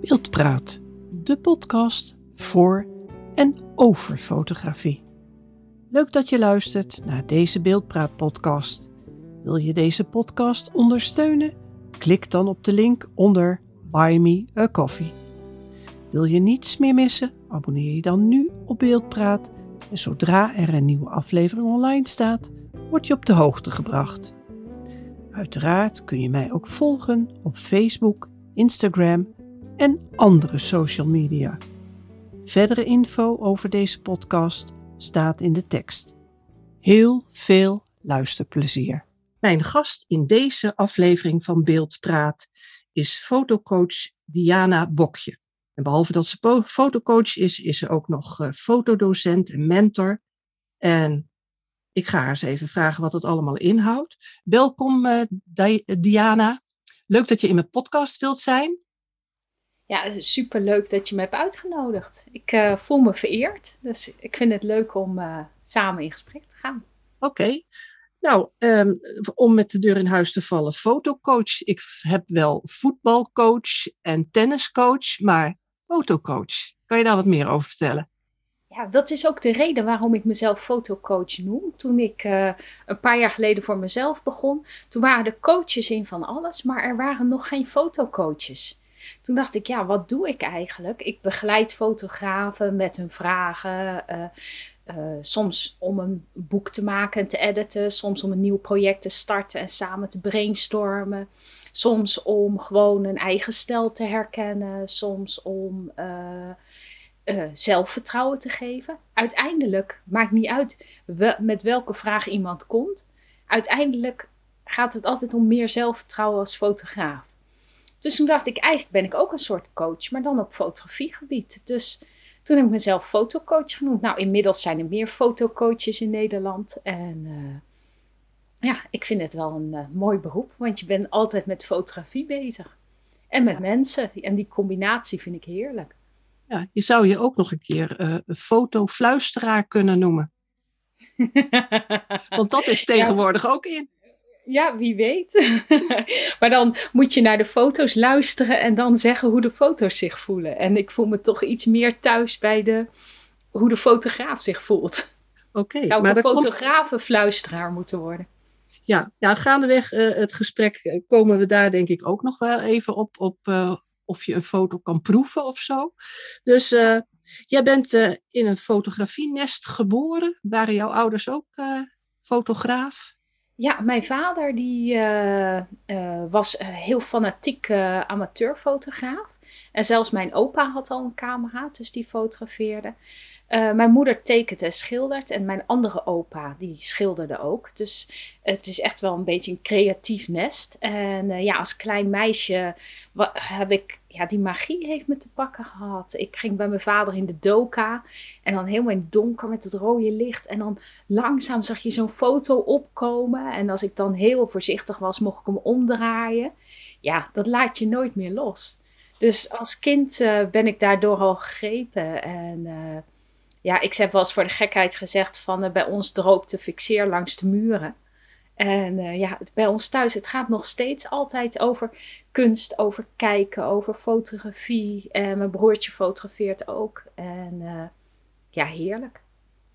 Beeldpraat, de podcast voor en over fotografie. Leuk dat je luistert naar deze Beeldpraat podcast. Wil je deze podcast ondersteunen? Klik dan op de link onder Buy Me a Coffee. Wil je niets meer missen? Abonneer je dan nu op Beeldpraat en zodra er een nieuwe aflevering online staat, word je op de hoogte gebracht. Uiteraard kun je mij ook volgen op Facebook, Instagram en andere social media. Verdere info over deze podcast staat in de tekst. Heel veel luisterplezier. Mijn gast in deze aflevering van Beeldpraat is fotocoach Diana Bokje. En behalve dat ze fotocoach is, is ze ook nog uh, fotodocent en mentor. En ik ga haar eens even vragen wat het allemaal inhoudt. Welkom uh, Diana. Leuk dat je in mijn podcast wilt zijn. Ja, super leuk dat je me hebt uitgenodigd. Ik uh, voel me vereerd, dus ik vind het leuk om uh, samen in gesprek te gaan. Oké. Nou, um, om met de deur in huis te vallen, fotocoach. Ik heb wel voetbalcoach en tenniscoach, maar fotocoach. Kan je daar wat meer over vertellen? Ja, dat is ook de reden waarom ik mezelf fotocoach noem. Toen ik uh, een paar jaar geleden voor mezelf begon, toen waren er coaches in van alles, maar er waren nog geen fotocoaches. Toen dacht ik, ja, wat doe ik eigenlijk? Ik begeleid fotografen met hun vragen. Uh, uh, soms om een boek te maken en te editen. Soms om een nieuw project te starten en samen te brainstormen. Soms om gewoon een eigen stijl te herkennen. Soms om uh, zelfvertrouwen te geven. Uiteindelijk maakt niet uit met welke vraag iemand komt. Uiteindelijk gaat het altijd om meer zelfvertrouwen als fotograaf. Dus toen dacht ik, eigenlijk ben ik ook een soort coach, maar dan op fotografiegebied. Dus toen heb ik mezelf fotocoach genoemd. Nou, inmiddels zijn er meer fotocoaches in Nederland. En uh, ja, ik vind het wel een uh, mooi beroep, want je bent altijd met fotografie bezig. En met ja. mensen. En die combinatie vind ik heerlijk. Ja, je zou je ook nog een keer uh, fotofluisteraar kunnen noemen. Want dat is tegenwoordig ja. ook in. Ja, wie weet. maar dan moet je naar de foto's luisteren en dan zeggen hoe de foto's zich voelen. En ik voel me toch iets meer thuis bij de, hoe de fotograaf zich voelt. Oké. Okay, Zou maar een fotografenfluisteraar komt... moeten worden. Ja, ja gaandeweg uh, het gesprek komen we daar denk ik ook nog wel even op, op uh, of je een foto kan proeven of zo. Dus uh, jij bent in een fotografienest geboren. Waren jouw ouders ook fotograaf? Ja, mijn vader die, uh, was heel fanatiek amateurfotograaf. En zelfs mijn opa had al een camera, dus die fotografeerde. mijn moeder tekent en schildert en mijn andere opa die schilderde ook. Dus het is echt wel een beetje een creatief nest. En ja, als klein meisje heb ik ja, die magie heeft me te pakken gehad. Ik ging bij mijn vader in de doka en dan helemaal in het donker met het rode licht. En dan langzaam zag je zo'n foto opkomen. En als ik dan heel voorzichtig was, mocht ik hem omdraaien. Ja, dat laat je nooit meer los. Dus als kind uh, ben ik daardoor al gegrepen. En uh, ja, ik heb wel eens voor de gekheid gezegd van uh, bij ons droopt de fixeer langs de muren. En uh, ja, bij ons thuis, het gaat nog steeds altijd over kunst, over kijken, over fotografie. En mijn broertje fotografeert ook. En uh, ja, heerlijk.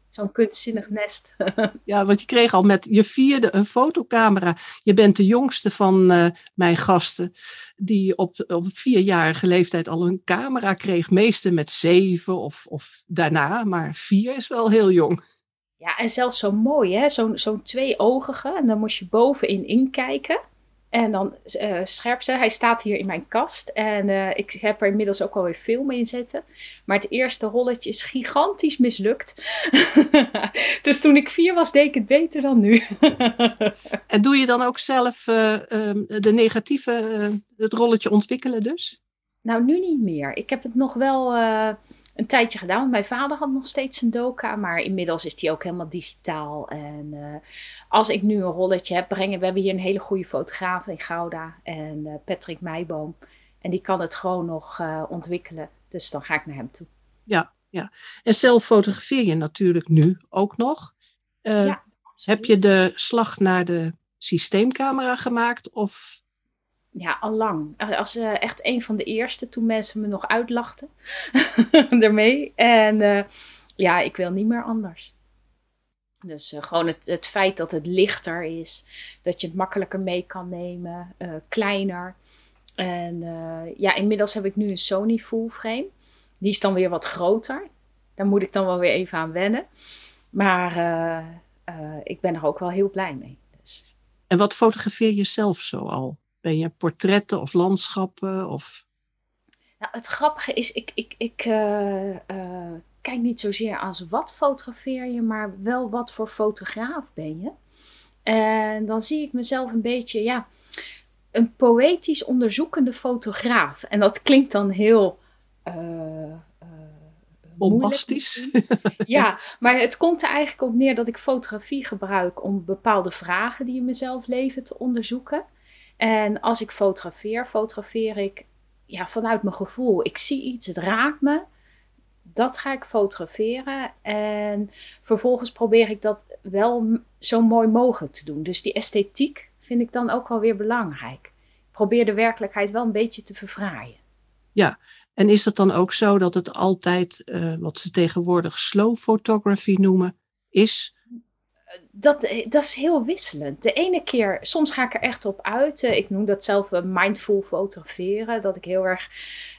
Zo'n kunstzinnig nest. ja, want je kreeg al met je vierde een fotocamera. Je bent de jongste van mijn gasten die op, op vierjarige leeftijd al een camera kreeg. Meeste met zeven of, of daarna, maar vier is wel heel jong. Ja, en zelfs zo mooi, hè? Zo'n zo'n tweeogige. En dan moest je bovenin inkijken. En dan uh, scherp ze. Hij staat hier in mijn kast. En uh, ik heb er inmiddels ook alweer film in zitten. Maar het eerste rolletje is gigantisch mislukt. dus toen ik vier was, deed ik het beter dan nu. en doe je dan ook zelf uh, de negatieve, het rolletje ontwikkelen dus? Nou, nu niet meer. Ik heb het nog wel een tijdje gedaan. Want mijn vader had nog steeds een doka, maar inmiddels is die ook helemaal digitaal. En uh, als ik nu een rolletje heb, brengen we hebben hier een hele goede fotograaf in Gouda en uh, Patrick Meijboom. En die kan het gewoon nog uh, ontwikkelen. Dus dan ga ik naar hem toe. Ja, ja. En zelf fotografeer je natuurlijk nu ook nog. ja, heb je de slag naar de systeemcamera gemaakt? Of ja, al lang. Als uh, echt een van de eerste, toen mensen me nog uitlachten ermee. En ja, ik wil niet meer anders. Dus uh, gewoon het, het feit dat het lichter is, dat je het makkelijker mee kan nemen, kleiner. En ja, inmiddels heb ik nu een Sony full frame. Die is dan weer wat groter. Daar moet ik dan wel weer even aan wennen. Maar ik ben er ook wel heel blij mee. Dus. En wat fotografeer je zelf zo al? Ben je portretten of landschappen? Of... Nou, het grappige is, ik, ik, ik kijk niet zozeer als wat fotografeer je, maar wel wat voor fotograaf ben je. En dan zie ik mezelf een beetje, ja, een poëtisch onderzoekende fotograaf. En dat klinkt dan heel. Uh, Bombastisch. ja, maar het komt er eigenlijk op neer dat ik fotografie gebruik om bepaalde vragen die in mezelf leven te onderzoeken. En als ik fotografeer, fotografeer ik ja, vanuit mijn gevoel. Ik zie iets, het raakt me dat ga ik fotograferen. En vervolgens probeer ik dat wel zo mooi mogelijk te doen. Dus die esthetiek vind ik dan ook wel weer belangrijk. Ik probeer de werkelijkheid wel een beetje te verfraaien. Ja, en is het dan ook zo dat het altijd, uh, wat ze tegenwoordig slow photography noemen, is? Dat, dat is heel wisselend. De ene keer, soms ga ik er echt op uit. Ik noem dat zelf mindful fotograferen. Dat ik heel erg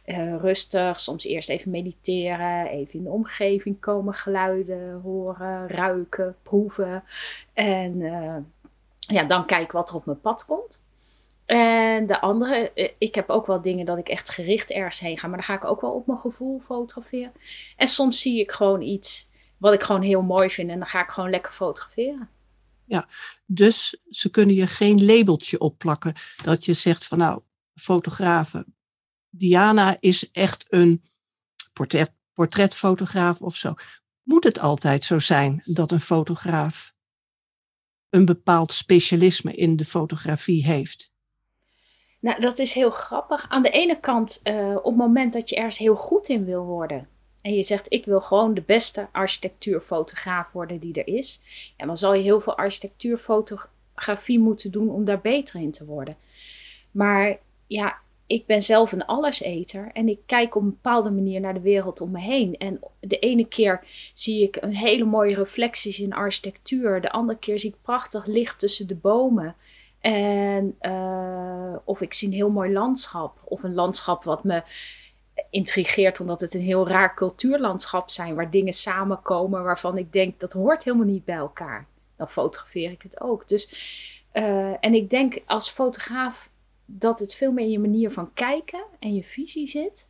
uh, rustig, soms eerst even mediteren, even in de omgeving komen, geluiden horen, ruiken, proeven. En ja, dan kijk wat er op mijn pad komt. En de andere, ik heb ook wel dingen dat ik echt gericht ergens heen ga, maar dan ga ik ook wel op mijn gevoel fotograferen. En soms zie ik gewoon iets wat ik gewoon heel mooi vind en dan ga ik gewoon lekker fotograferen. Ja, dus ze kunnen je geen labeltje opplakken dat je zegt van nou, fotografen Diana is echt een portret, portretfotograaf of zo. Moet het altijd zo zijn dat een fotograaf een bepaald specialisme in de fotografie heeft? Nou, dat is heel grappig. Aan de ene kant, uh, op het moment dat je ergens heel goed in wil worden, en je zegt ik wil gewoon de beste architectuurfotograaf worden die er is, ja, dan zal je heel veel architectuurfotografie moeten doen om daar beter in te worden. Maar ja, ik ben zelf een alleseter en ik kijk op een bepaalde manier naar de wereld om me heen. En de ene keer zie ik een hele mooie reflecties in architectuur, de andere keer zie ik prachtig licht tussen de bomen. En, uh, of ik zie een heel mooi landschap, of een landschap wat me intrigeert omdat het een heel raar cultuurlandschap zijn, waar dingen samenkomen waarvan ik denk dat hoort helemaal niet bij elkaar. Dan fotografeer ik het ook. Dus, uh, en ik denk als fotograaf dat het veel meer in je manier van kijken en je visie zit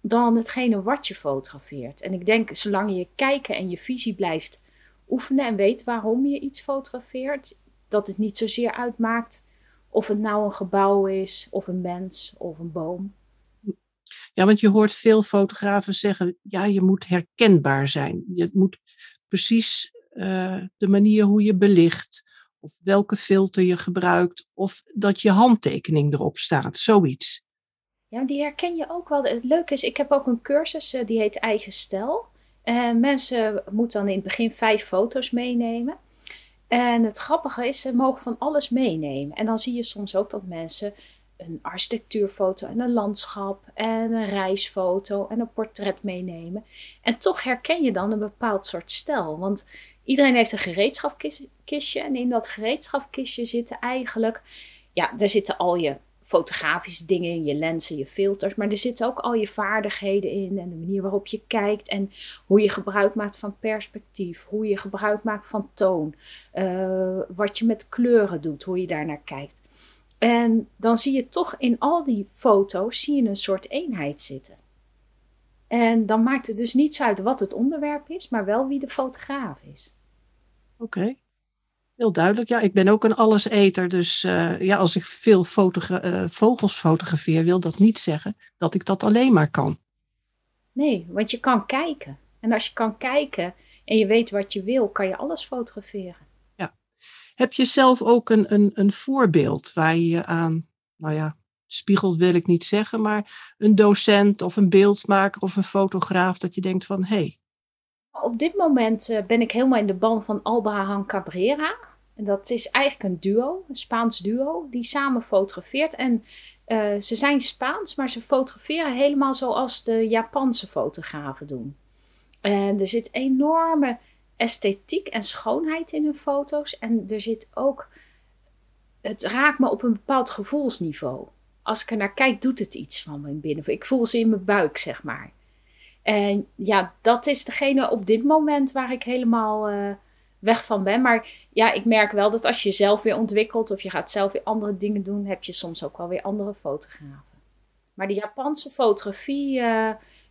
dan hetgene wat je fotografeert. En ik denk, zolang je kijken en je visie blijft oefenen en weet waarom je iets fotografeert, dat het niet zozeer uitmaakt of het nou een gebouw is, of een mens, of een boom. Ja, want je hoort veel fotografen zeggen, ja, je moet herkenbaar zijn. Je moet precies uh, de manier hoe je belicht, of welke filter je gebruikt, of dat je handtekening erop staat, zoiets. Ja, die herken je ook wel. Het leuke is, ik heb ook een cursus eh, die heet Eigen Stijl. En mensen moeten dan in het begin vijf foto's meenemen. En het grappige is, ze mogen van alles meenemen. En dan zie je soms ook dat mensen een architectuurfoto en een landschap en een reisfoto en een portret meenemen. En toch herken je dan een bepaald soort stijl. Want Iedereen heeft een gereedschapkistje en in dat gereedschapkistje zitten eigenlijk, ja, daar zitten al je fotografische dingen in, je lenzen, je filters, maar er zitten ook al je vaardigheden in en de manier waarop je kijkt en hoe je gebruik maakt van perspectief, hoe je gebruik maakt van toon, uh, wat je met kleuren doet, hoe je daar naar kijkt. En dan zie je toch in al die foto's zie je een soort eenheid zitten. En dan maakt het dus niets uit wat het onderwerp is, maar wel wie de fotograaf is. Oké, heel duidelijk. Ja, ik ben ook een alleseter. Dus uh, ja, als ik veel fotogra uh, vogels fotografeer, wil dat niet zeggen dat ik dat alleen maar kan. Nee, want je kan kijken. En als je kan kijken en je weet wat je wil, kan je alles fotograferen. Heb je zelf ook een, een, een voorbeeld waar je aan, nou ja, spiegelt wil ik niet zeggen, maar een docent of een beeldmaker of een fotograaf dat je denkt van hé. Hey. Op dit moment uh, ben ik helemaal in de ban van Alba Han Cabrera. En dat is eigenlijk een duo, een Spaans duo, die samen fotografeert. En uh, ze zijn Spaans, maar ze fotograferen helemaal zoals de Japanse fotografen doen. En er zit enorme esthetiek en schoonheid in hun foto's. En er zit ook. Het raakt me op een bepaald gevoelsniveau. Als ik er naar kijk, doet het iets van me binnen. Ik voel ze in mijn buik, zeg maar. En ja, dat is degene op dit moment waar ik helemaal uh, weg van ben. Maar ja, ik merk wel dat als je zelf weer ontwikkelt of je gaat zelf weer andere dingen doen, heb je soms ook wel weer andere fotografen. Maar die Japanse fotografie uh,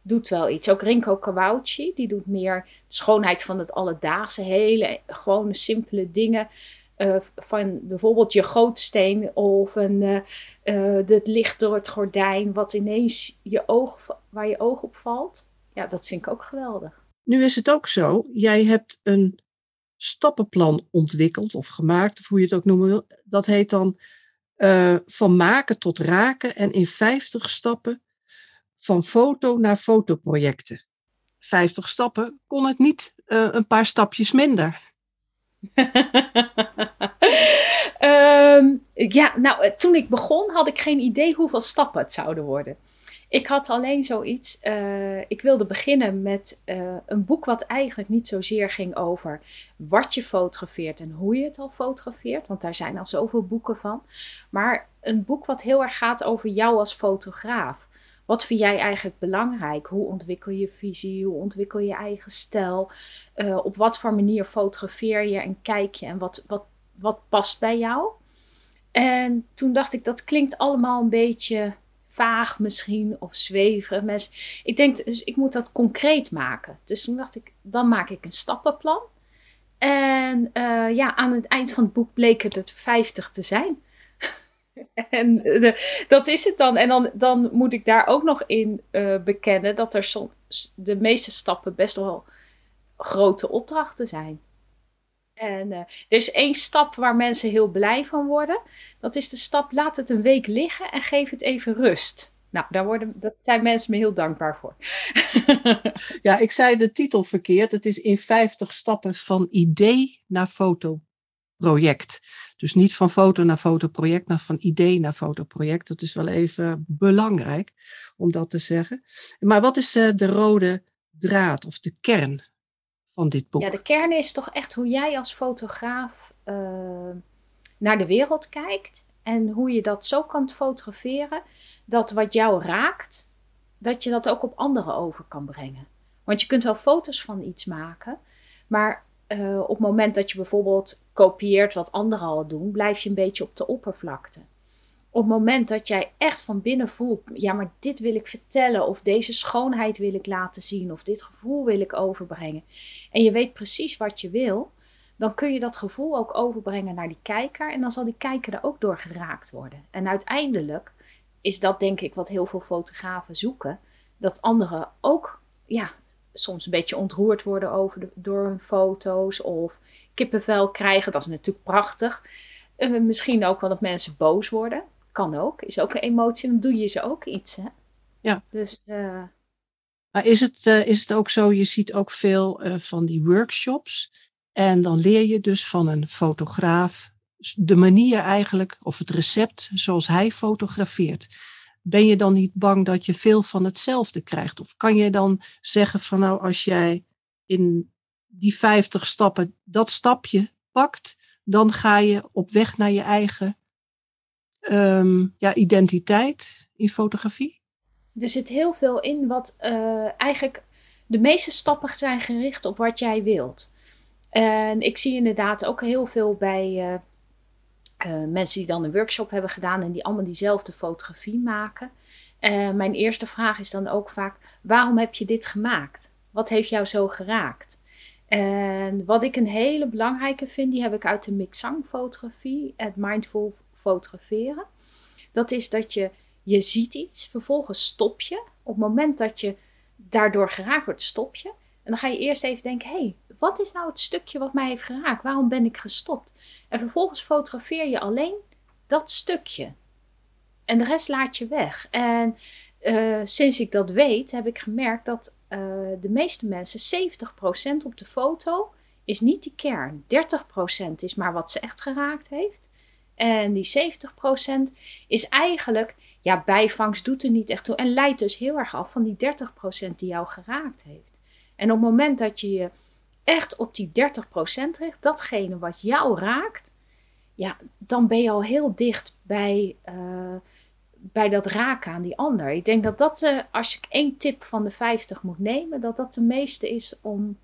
doet wel iets. Ook Rinko Kawauchi, die doet meer de schoonheid van het alledaagse, hele gewone simpele dingen. Uh, van bijvoorbeeld je gootsteen of een, uh, uh, het licht door het gordijn, wat ineens je oog, waar je oog op valt. Ja, dat vind ik ook geweldig. Nu is het ook zo, jij hebt een stappenplan ontwikkeld of gemaakt, of hoe je het ook noemen wil. Dat heet dan van maken tot raken en in 50 stappen van foto naar fotoprojecten. 50 stappen kon het niet een paar stapjes minder. um, ja, nou, eh, toen ik begon had ik geen idee hoeveel stappen het zouden worden. Ik had alleen zoiets. Uh, ik wilde beginnen met een boek wat eigenlijk niet zozeer ging over wat je fotografeert en hoe je het al fotografeert. Want daar zijn al zoveel boeken van. Maar een boek wat heel erg gaat over jou als fotograaf. Wat vind jij eigenlijk belangrijk? Hoe ontwikkel je visie? Hoe ontwikkel je eigen stijl? Uh, op wat voor manier fotografeer je en kijk je en wat, wat, wat past bij jou? En toen dacht ik, dat klinkt allemaal een beetje vaag misschien of zweverig. Ik denk, dus ik moet dat concreet maken. Dus toen dacht ik, dan maak ik een stappenplan. En uh, ja, aan het eind van het boek bleek het 50 te zijn. en uh, dat is het dan. En dan, dan moet ik daar ook nog in uh, bekennen dat er soms de meeste stappen best wel grote opdrachten zijn. En uh, er is één stap waar mensen heel blij van worden. Dat is de stap: laat het een week liggen en geef het even rust. Nou, daar worden, dat zijn mensen me heel dankbaar voor. ja, ik zei de titel verkeerd. Het is in 50 stappen van idee naar fotoproject. Dus niet van foto naar fotoproject, maar van idee naar fotoproject. Dat is wel even belangrijk om dat te zeggen. Maar wat is uh, de rode draad of de kern van dit boek? Ja, de kern is toch echt hoe jij als fotograaf uh, naar de wereld kijkt. En hoe je dat zo kan fotograferen dat wat jou raakt, dat je dat ook op anderen over kan brengen. Want je kunt wel foto's van iets maken, maar uh, op het moment dat je bijvoorbeeld kopieert wat anderen al doen, blijf je een beetje op de oppervlakte. Op het moment dat jij echt van binnen voelt, ja, maar dit wil ik vertellen, of deze schoonheid wil ik laten zien, of dit gevoel wil ik overbrengen, en je weet precies wat je wil, dan kun je dat gevoel ook overbrengen naar die kijker, en dan zal die kijker er ook door geraakt worden. En uiteindelijk is dat denk ik wat heel veel fotografen zoeken, dat anderen ook ja, soms een beetje ontroerd worden over de, door hun foto's of kippenvel krijgen. Dat is natuurlijk prachtig. En misschien ook wel dat mensen boos worden. Kan ook. Is ook een emotie. Dan doe je ze ook iets. Hè? Ja. Dus. Uh... Maar is het, uh, is het ook zo, je ziet ook veel uh, van die workshops. En dan leer je dus van een fotograaf de manier eigenlijk, of het recept zoals hij fotografeert ben je dan niet bang dat je veel van hetzelfde krijgt? Of kan je dan zeggen van nou, als jij in die 50 stappen dat stapje pakt, dan ga je op weg naar je eigen um, ja, identiteit in fotografie? Er zit heel veel in wat uh, eigenlijk de meeste stappen zijn gericht op wat jij wilt. En ik zie inderdaad ook heel veel bij uh, uh, mensen die dan een workshop hebben gedaan en die allemaal diezelfde fotografie maken. Uh, mijn eerste vraag is dan ook vaak: waarom heb je dit gemaakt? Wat heeft jou zo geraakt? En wat ik een hele belangrijke vind, die heb ik uit de Mixang fotografie, het mindful fotograferen. Dat is dat je, je ziet iets, vervolgens stop je. Op het moment dat je daardoor geraakt wordt, stop je. En dan ga je eerst even denken: hé, hey, wat is nou het stukje wat mij heeft geraakt? Waarom ben ik gestopt? En vervolgens fotografeer je alleen dat stukje. En de rest laat je weg. En uh, sinds ik dat weet, heb ik gemerkt dat uh, de meeste mensen 70% op de foto is niet die kern. 30% is maar wat ze echt geraakt heeft. En die 70% is eigenlijk, ja, bijvangst doet er niet echt toe. En leidt dus heel erg af van die 30% die jou geraakt heeft. En op het moment dat je je echt op die 30% richt, datgene wat jou raakt, ja, dan ben je al heel dicht bij, uh, bij dat raken aan die ander. Ik denk dat dat, uh, als ik één tip van de 50 moet nemen, dat dat de meeste is om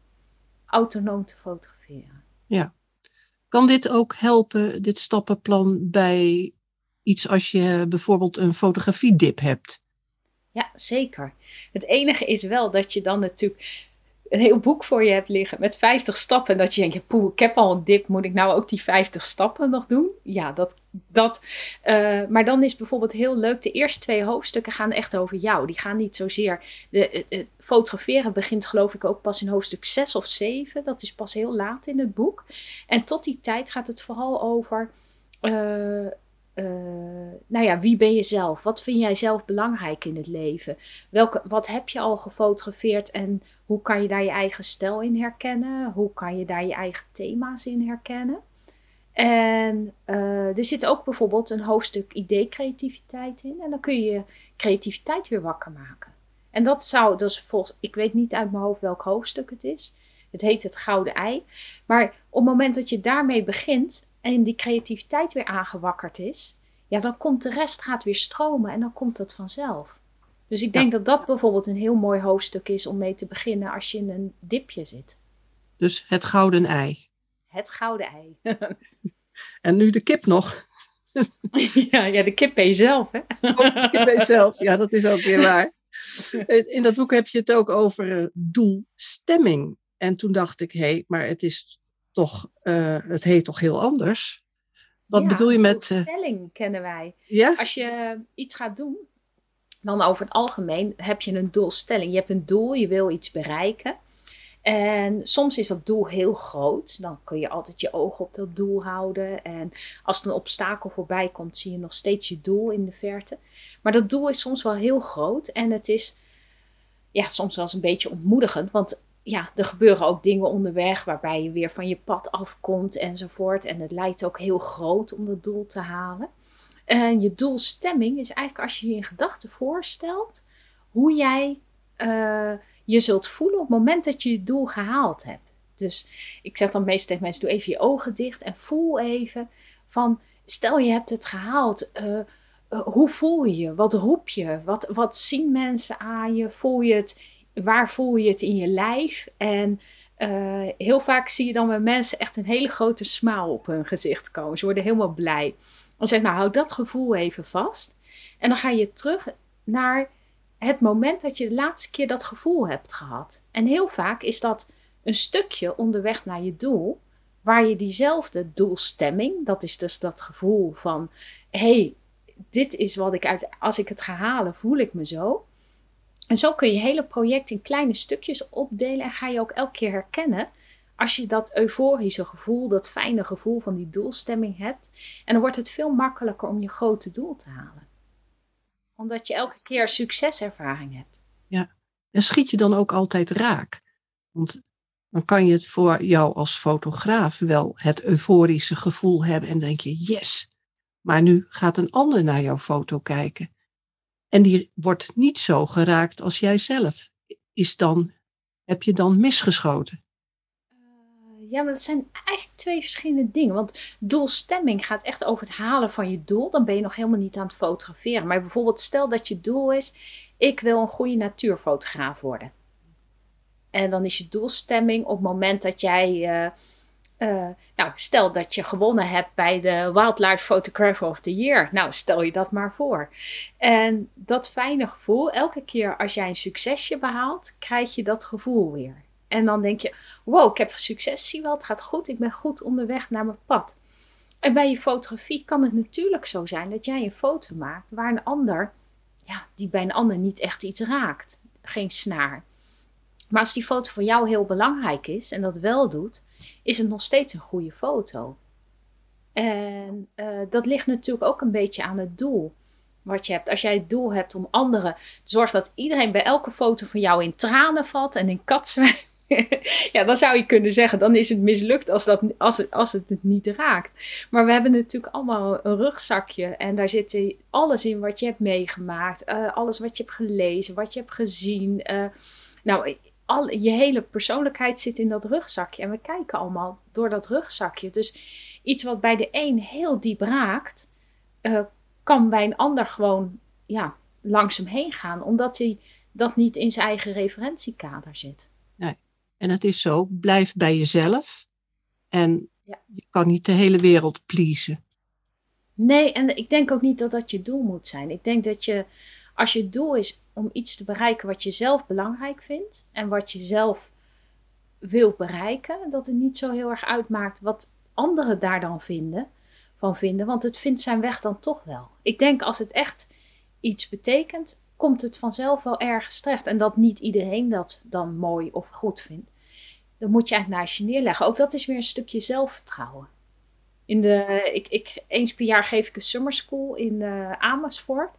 autonoom te fotograferen. Ja. Kan dit ook helpen, dit stappenplan, bij iets als je bijvoorbeeld een fotografiedip hebt? Ja, zeker. Het enige is wel dat je dan natuurlijk een heel boek voor je hebt liggen met 50 stappen. En dat je denkt, poeh, ik heb al een dip, moet ik nou ook die 50 stappen nog doen? Ja, dat. dat uh, maar dan is bijvoorbeeld heel leuk, de eerste twee hoofdstukken gaan echt over jou. Die gaan niet zozeer. De, uh, fotograferen begint geloof ik ook pas in hoofdstuk 6 of 7. Dat is pas heel laat in het boek. En tot die tijd gaat het vooral over. Uh, nou ja, wie ben je zelf? Wat vind jij zelf belangrijk in het leven? Welke, wat heb je al gefotografeerd en hoe kan je daar je eigen stijl in herkennen? Hoe kan je daar je eigen thema's in herkennen? En uh, er zit ook bijvoorbeeld een hoofdstuk idee-creativiteit in. En dan kun je je creativiteit weer wakker maken. En dat zou, dat is volgens, ik weet niet uit mijn hoofd welk hoofdstuk het is. Het heet het gouden ei. Maar op het moment dat je daarmee begint, en die creativiteit weer aangewakkerd is, ja, dan komt de rest gaat weer stromen en dan komt dat vanzelf. Dus ik denk dat dat bijvoorbeeld een heel mooi hoofdstuk is om mee te beginnen als je in een dipje zit. Dus het gouden ei. Het gouden ei. en nu de kip nog. ja, ja, de kip ben je zelf, hè? Ook de kip ben je zelf, ja, dat is ook weer waar. In dat boek heb je het ook over eh, doelstemming. En toen dacht ik, hé, hey, maar het is toch, uh, het heet toch heel anders? Wat bedoel je met. Uh, stelling kennen wij. Ja? Als je iets gaat doen, dan over het algemeen heb je een doelstelling. Je hebt een doel, je wil iets bereiken. En soms is dat doel heel groot. Dan kun je altijd je ogen op dat doel houden. En als er een obstakel voorbij komt, zie je nog steeds je doel in de verte. Maar dat doel is soms wel heel groot. En het is ja, soms wel eens een beetje ontmoedigend. Want ja, er gebeuren ook dingen onderweg waarbij je weer van je pad afkomt enzovoort. En het lijkt ook heel groot om dat doel te halen. En je doelstemming is eigenlijk als je je in gedachten voorstelt hoe jij uh, je zult voelen op het moment dat je je doel gehaald hebt. Dus ik zeg dan meestal tegen mensen: doe even je ogen dicht en voel even van, stel je hebt het gehaald. Uh, uh, hoe voel je je? Wat roep je? Wat, wat zien mensen aan je? Voel je het waar voel je het in je lijf? En uh, heel vaak zie je dan bij mensen echt een hele grote smaal op hun gezicht komen. Ze worden helemaal blij. Dan zeg nou, houd dat gevoel even vast. En dan ga je terug naar het moment dat je de laatste keer dat gevoel hebt gehad. En heel vaak is dat een stukje onderweg naar je doel, waar je diezelfde doelstemming, dat is dus dat gevoel van: hé, hey, dit is wat ik uit, als ik het ga halen, voel ik me zo. En zo kun je hele project in kleine stukjes opdelen en ga je ook elke keer herkennen als je dat euforische gevoel, dat fijne gevoel van die doelstemming hebt. En dan wordt het veel makkelijker om je grote doel te halen. Omdat je elke keer succeservaring hebt. Ja, en schiet je dan ook altijd raak? Want dan kan je het voor jou als fotograaf wel het euforische gevoel hebben en denk je, yes. Maar nu gaat een ander naar jouw foto kijken. En die wordt niet zo geraakt als jij zelf. Is dan, heb je dan misgeschoten? Uh, ja, maar dat zijn eigenlijk twee verschillende dingen. Want doelstemming gaat echt over het halen van je doel. Dan ben je nog helemaal niet aan het fotograferen. Maar bijvoorbeeld, stel dat je doel is: ik wil een goede natuurfotograaf worden. En dan is je doelstemming op het moment dat jij. Uh, uh, nou, stel dat je gewonnen hebt bij de Wildlife Photographer of the Year. Nou, stel je dat maar voor. En dat fijne gevoel, elke keer als jij een succesje behaalt, krijg je dat gevoel weer. En dan denk je, wow, ik heb succes, zie wel, het gaat goed, ik ben goed onderweg naar mijn pad. En bij je fotografie kan het natuurlijk zo zijn dat jij een foto maakt waar een ander, ja, die bij een ander niet echt iets raakt. Geen snaar. Maar als die foto voor jou heel belangrijk is en dat wel doet, is het nog steeds een goede foto. En uh, dat ligt natuurlijk ook een beetje aan het doel wat je hebt. Als jij het doel hebt om anderen te zorgen dat iedereen bij elke foto van jou in tranen valt en in katzwijn ja, dan zou je kunnen zeggen, dan is het mislukt als, dat, als, het, als het het niet raakt. Maar we hebben natuurlijk allemaal een rugzakje en daar zit alles in wat je hebt meegemaakt, uh, alles wat je hebt gelezen, wat je hebt gezien. Uh, nou, al, je hele persoonlijkheid zit in dat rugzakje en we kijken allemaal door dat rugzakje. Dus iets wat bij de een heel diep raakt, uh, kan bij een ander gewoon ja, langs hem heen gaan, omdat hij dat niet in zijn eigen referentiekader zit. Nee. En het is zo, blijf bij jezelf. En je kan niet de hele wereld pleasen. Nee, en ik denk ook niet dat dat je doel moet zijn. Ik denk dat je, als je doel is om iets te bereiken wat je zelf belangrijk vindt en wat je zelf wil bereiken, dat het niet zo heel erg uitmaakt wat anderen daar dan vinden, van vinden, want het vindt zijn weg dan toch wel. Ik denk als het echt iets betekent, komt het vanzelf wel ergens terecht. En dat niet iedereen dat dan mooi of goed vindt. Dan moet je het naast je neerleggen. Ook dat is weer een stukje zelfvertrouwen. In de, ik, ik, eens per jaar geef ik een summer school in uh, Amersfoort.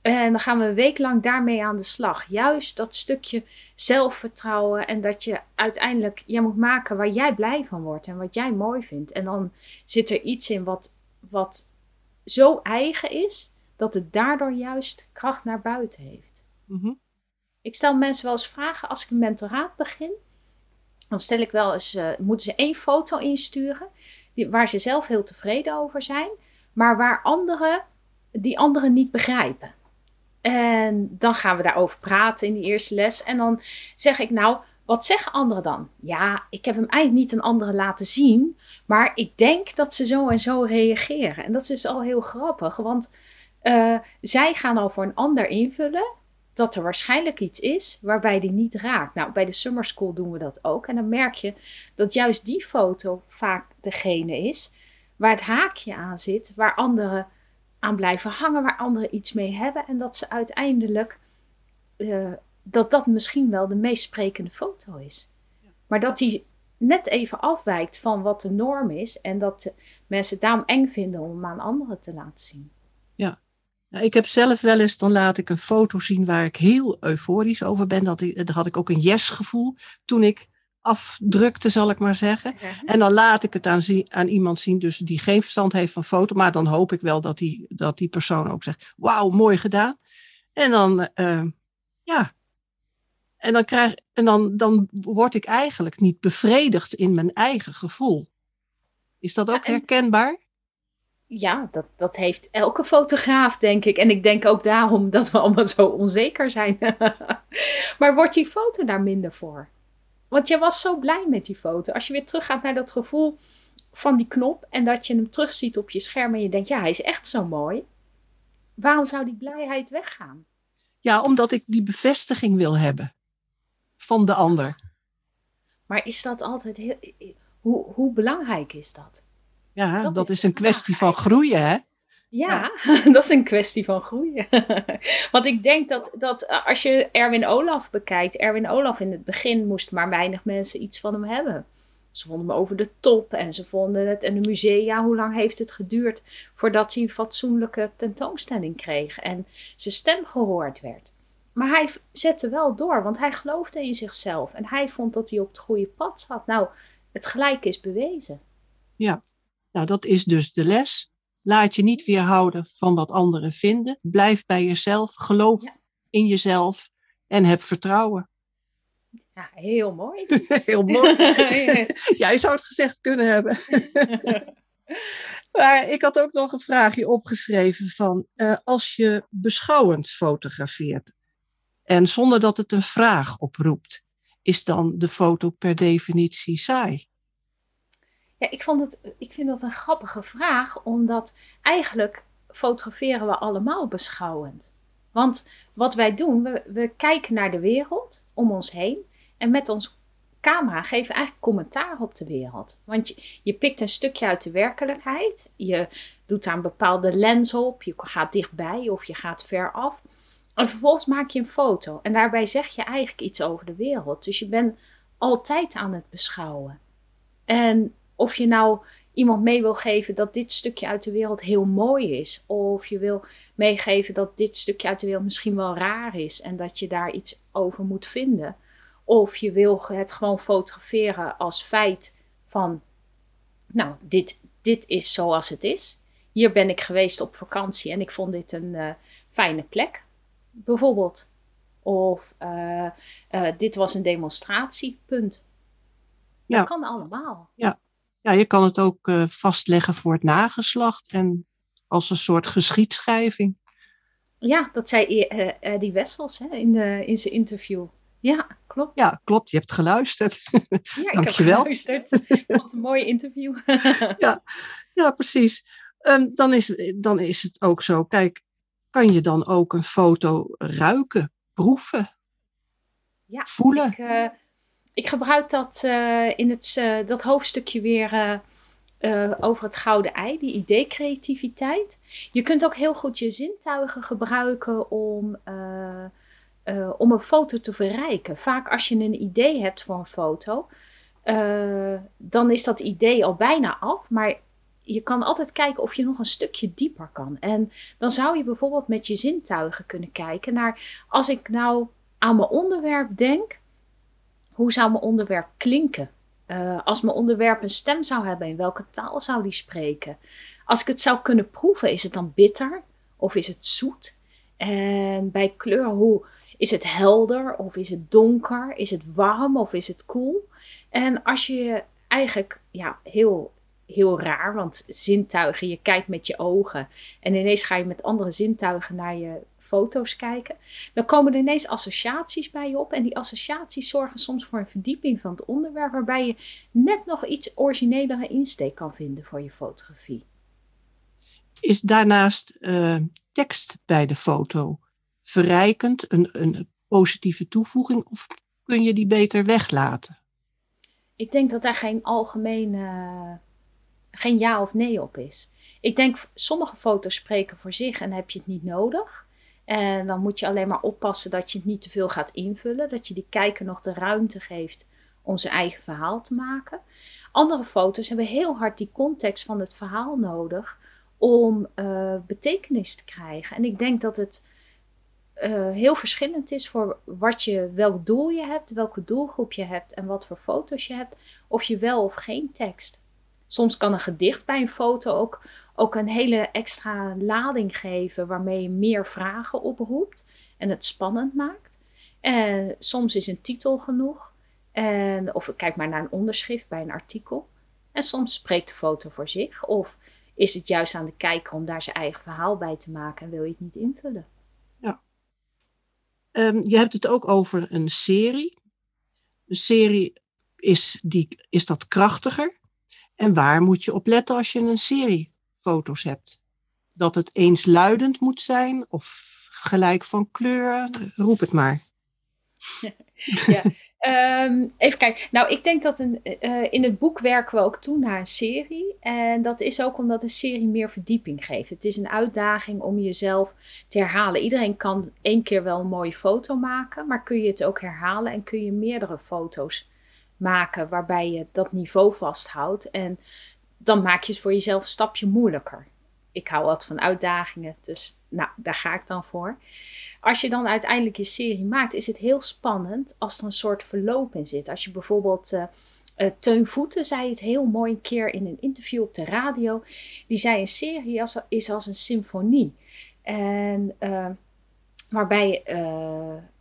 En dan gaan we een week lang daarmee aan de slag. Juist dat stukje zelfvertrouwen en dat je uiteindelijk jij moet maken waar jij blij van wordt en wat jij mooi vindt. En dan zit er iets in wat, wat zo eigen is, dat het daardoor juist kracht naar buiten heeft. Mhm. Ik stel mensen wel eens vragen als ik een mentoraat begin. Dan stel ik wel eens, uh, moeten ze één foto insturen die, waar ze zelf heel tevreden over zijn, maar waar anderen die anderen niet begrijpen. En dan gaan we daarover praten in die eerste les. En dan zeg ik nou, wat zeggen anderen dan? Ja, ik heb hem eigenlijk niet aan anderen laten zien, maar ik denk dat ze zo en zo reageren. En dat is dus al heel grappig, want uh, zij gaan al voor een ander invullen dat er waarschijnlijk iets is waarbij die niet raakt. Nou, bij de summer school doen we dat ook. En dan merk je dat juist die foto vaak degene is waar het haakje aan zit, waar anderen aan blijven hangen, waar anderen iets mee hebben. En dat ze uiteindelijk, uh, dat dat misschien wel de meest sprekende foto is. Maar dat die net even afwijkt van wat de norm is en dat mensen het daarom eng vinden om hem aan anderen te laten zien. Ja, nou, ik heb zelf wel eens, dan laat ik een foto zien waar ik heel euforisch over ben. Dat ik, had ik ook een yes-gevoel toen ik afdrukte, zal ik maar zeggen. En dan laat ik het aan, aan, iemand zien, dus die geen verstand heeft van foto. Maar dan hoop ik wel dat die, dat die persoon ook zegt, wauw, mooi gedaan. En dan, uh, ja. En, dan, krijg, en dan, dan word ik eigenlijk niet bevredigd in mijn eigen gevoel. Is dat ook herkenbaar? ja, dat, dat heeft elke fotograaf, denk ik. En ik denk ook daarom dat we allemaal zo onzeker zijn. maar wordt die foto daar minder voor? Want jij was zo blij met die foto. Als je weer teruggaat naar dat gevoel van die knop en dat je hem terugziet op je scherm en je denkt, ja, hij is echt zo mooi. Waarom zou die blijheid weggaan? Ja, omdat ik die bevestiging wil hebben van de ander. Maar is dat altijd heel. Hoe, hoe belangrijk is dat? Ja, dat, is, een kwestie van groeien, hè? Ja, dat is een kwestie van groeien. Want ik denk dat, dat eh, als je Erwin Olaf bekijkt, Erwin Olaf in het begin moesten maar weinig mensen iets van hem hebben. Ze vonden hem over de top en ze vonden het. En de musea, hoe lang heeft het geduurd voordat hij een fatsoenlijke tentoonstelling kreeg en zijn stem gehoord werd? Maar hij zette wel door, want hij geloofde in zichzelf en hij vond dat hij op het goede pad zat. Nou, het gelijk is bewezen. Ja, nou, dat is dus de les. Laat je niet weerhouden van wat anderen vinden. Blijf bij jezelf. Geloof in jezelf. En heb vertrouwen. Ja, heel mooi. heel mooi. Jij zou het gezegd kunnen hebben. maar ik had ook nog een vraagje opgeschreven van uh, als je beschouwend fotografeert en zonder dat het een vraag oproept, is dan de foto per definitie saai? Ja, ik, vond het, ik vind dat een grappige vraag, omdat eigenlijk fotograferen we allemaal beschouwend. Want wat wij doen, we, we kijken naar de wereld om ons heen en met ons camera geven we eigenlijk commentaar op de wereld. Want je, je pikt een stukje uit de werkelijkheid, je doet daar een bepaalde lens op, je gaat dichtbij of je gaat ver af. En vervolgens maak je een foto en daarbij zeg je eigenlijk iets over de wereld. Dus je bent altijd aan het beschouwen. En of je nou iemand mee wil geven dat dit stukje uit de wereld heel mooi is. Of je wil meegeven dat dit stukje uit de wereld misschien wel raar is en dat je daar iets over moet vinden. Of je wil het gewoon fotograferen als feit van, nou, dit, dit is zoals het is. Hier ben ik geweest op vakantie en ik vond dit een uh, fijne plek, bijvoorbeeld. Of uh, uh, dit was een demonstratiepunt. Ja. Dat kan allemaal. Ja. Ja, je kan het ook uh, vastleggen voor het nageslacht en als een soort geschiedschrijving. Ja, dat zei Eddie Wessels hè, in, de, in zijn interview. Ja, klopt. Ja, klopt. Je hebt geluisterd. Ja, ik heb geluisterd. Ik vond een mooi interview. ja, ja, precies. Um, dan, is, dan is het ook zo. Kijk, kan je dan ook een foto ruiken, proeven, ja, voelen? Ik, uh, ik gebruik dat uh, in het, uh, dat hoofdstukje weer over het gouden ei, die idee-creativiteit. Je kunt ook heel goed je zintuigen gebruiken om om een foto te verrijken. Vaak als je een idee hebt voor een foto, dan is dat idee al bijna af, maar je kan altijd kijken of je nog een stukje dieper kan. En dan zou je bijvoorbeeld met je zintuigen kunnen kijken naar, als ik nou aan mijn onderwerp denk, hoe zou mijn onderwerp klinken? Uh, als mijn onderwerp een stem zou hebben, in welke taal zou die spreken? Als ik het zou kunnen proeven, is het dan bitter of is het zoet? En bij kleur, hoe, is het helder of is het donker? Is het warm of is het koel? En als je eigenlijk ja, heel, heel raar, want zintuigen, je kijkt met je ogen en ineens ga je met andere zintuigen naar je foto's kijken, dan komen er ineens associaties bij je op. En die associaties zorgen soms voor een verdieping van het onderwerp, waarbij je net nog iets originelere insteek kan vinden voor je fotografie. Is daarnaast uh, tekst bij de foto verrijkend, een, een positieve toevoeging, of kun je die beter weglaten? Ik denk dat daar geen algemeen, geen ja of nee op is. Ik denk sommige foto's spreken voor zich en heb je het niet nodig. En dan moet je alleen maar oppassen dat je het niet te veel gaat invullen, dat je die kijker nog de ruimte geeft om zijn eigen verhaal te maken. Andere foto's hebben heel hard die context van het verhaal nodig om uh, betekenis te krijgen. En ik denk dat het uh, heel verschillend is voor wat je, welk doel je hebt, welke doelgroep je hebt en wat voor foto's je hebt, of je wel of geen tekst. Soms kan een gedicht bij een foto ook, ook een hele extra lading geven waarmee je meer vragen oproept en het spannend maakt. En soms is een titel genoeg. En, of kijk maar naar een onderschrift bij een artikel. En soms spreekt de foto voor zich. Of is het juist aan de kijker om daar zijn eigen verhaal bij te maken en wil je het niet invullen. Um, je hebt het ook over een serie. Een serie is, die, is dat krachtiger. En waar moet je op letten als je een serie foto's hebt? Dat het eensluidend moet zijn of gelijk van kleur? Roep het maar. ja, Um, even kijken. Nou, ik denk dat een, uh, in het boek werken we ook toe naar een serie. En dat is ook omdat een serie meer verdieping geeft. Het is een uitdaging om jezelf te herhalen. Iedereen kan één keer wel een mooie foto maken, maar kun je het ook herhalen en kun je meerdere foto's maken waarbij je dat niveau vasthoudt. En dan maak je het voor jezelf een stapje moeilijker. Ik hou wat van uitdagingen, dus nou, daar ga ik dan voor als je dan uiteindelijk je serie maakt, is het heel spannend als er een soort verloop in zit. Als je bijvoorbeeld. Uh, uh, Teun Voeten zei het heel mooi een keer in een interview op de radio. Die zei: Een serie is als een symfonie. En uh, waarbij je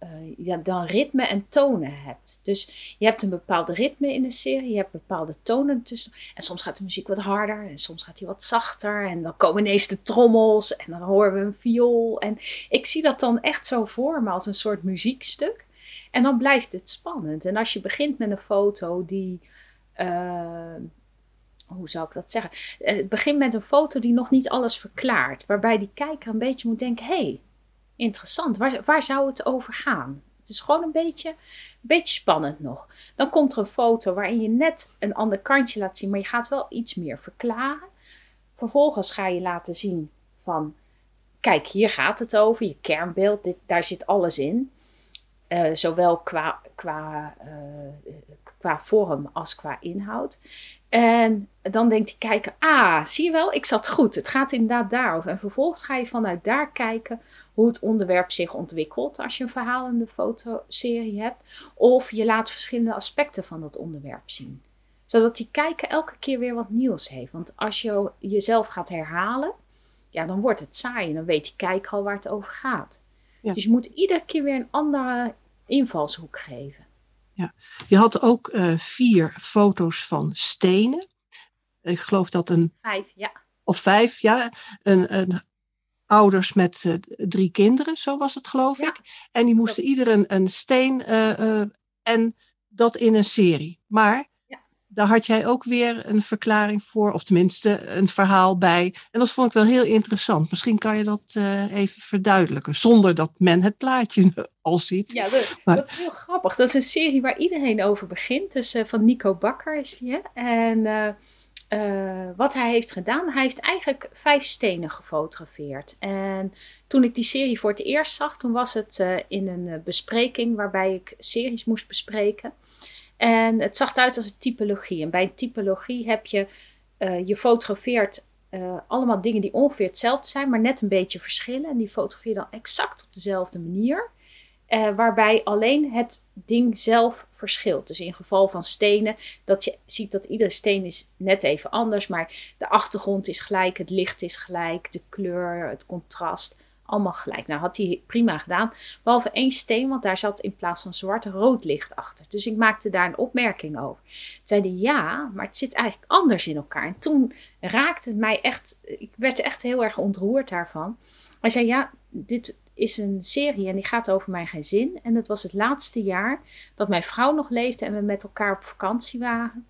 uh, ja, dan ritme en tonen hebt. Dus je hebt een bepaald ritme in de serie, je hebt bepaalde tonen tussen. En soms gaat de muziek wat harder en soms gaat die wat zachter. En dan komen ineens de trommels en dan horen we een viool. En ik zie dat dan echt zo voor me als een soort muziekstuk. En dan blijft het spannend. En als je begint met een foto die. Uh, hoe zou ik dat zeggen? Het begint met een foto die nog niet alles verklaart. Waarbij die kijker een beetje moet denken: hé, hey, interessant. Waar, waar zou het over gaan? Het is gewoon een beetje, een beetje spannend nog. Dan komt er een foto waarin je net een ander kantje laat zien, maar je gaat wel iets meer verklaren. Vervolgens ga je laten zien van, kijk, hier gaat het over, je kernbeeld, dit, daar zit alles in. Uh, zowel qua, qua, uh, qua vorm als qua inhoud. En dan denkt die kijker, ah, zie je wel, ik zat goed. Het gaat inderdaad daarover. En vervolgens ga je vanuit daar kijken hoe het onderwerp zich ontwikkelt als je een verhalende fotoserie hebt. Of je laat verschillende aspecten van dat onderwerp zien. Zodat die kijker elke keer weer wat nieuws heeft. Want als je jezelf gaat herhalen, ja, dan wordt het saai. En dan weet die kijker al waar het over gaat. Dus je moet iedere keer weer een andere invalshoek geven. Ja. Je had ook uh, vier foto's van stenen. Ik geloof dat een. Vijf, ja. Of vijf, ja. Een, een ouders met uh, drie kinderen, zo was het geloof ja. ik. En die moesten ieder een, een steen uh, en dat in een serie. Maar daar had jij ook weer een verklaring voor, of tenminste een verhaal bij. En dat vond ik wel heel interessant. Misschien kan je dat uh, even verduidelijken, zonder dat men het plaatje al ziet. Ja, dat, maar... dat, is heel grappig. Dat is een serie waar iedereen over begint. Dus uh, van Nico Bakker is die. Hè? En uh, wat hij heeft gedaan, hij heeft eigenlijk vijf stenen gefotografeerd. En toen ik die serie voor het eerst zag, toen was het in een bespreking waarbij ik series moest bespreken. En het zag eruit als een typologie. En bij een typologie heb je, uh, je fotografeert uh, allemaal dingen die ongeveer hetzelfde zijn, maar net een beetje verschillen. En die fotografeer je dan exact op dezelfde manier. Uh, waarbij alleen het ding zelf verschilt. Dus in geval van stenen, dat je ziet dat iedere steen is net even anders. Maar de achtergrond is gelijk, het licht is gelijk, de kleur, het contrast allemaal gelijk. Nou, had hij prima gedaan. Behalve één steen, want daar zat in plaats van zwart rood licht achter. Dus ik maakte daar een opmerking over. Zeiden ja, maar het zit eigenlijk anders in elkaar. En toen raakte het mij echt, ik werd echt heel erg ontroerd daarvan. Hij zei ja, dit is een serie en die gaat over mijn gezin. En het was het laatste jaar dat mijn vrouw nog leefde en we met elkaar op vakantie waren.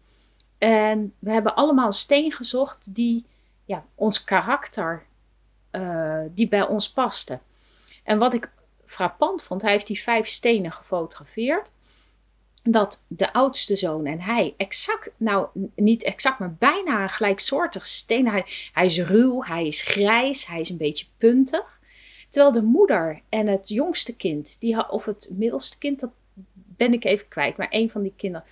En we hebben allemaal een steen gezocht die ja, ons karakter uh, die bij ons paste. En wat ik frappant vond, hij heeft die vijf stenen gefotografeerd. Dat de oudste zoon en hij exact, nou niet exact, maar bijna gelijksoortig steen. Hij, is ruw, hij is grijs, hij is een beetje puntig. Terwijl de moeder en het jongste kind, die, of het middelste kind, dat ben ik even kwijt, maar een van die kinderen,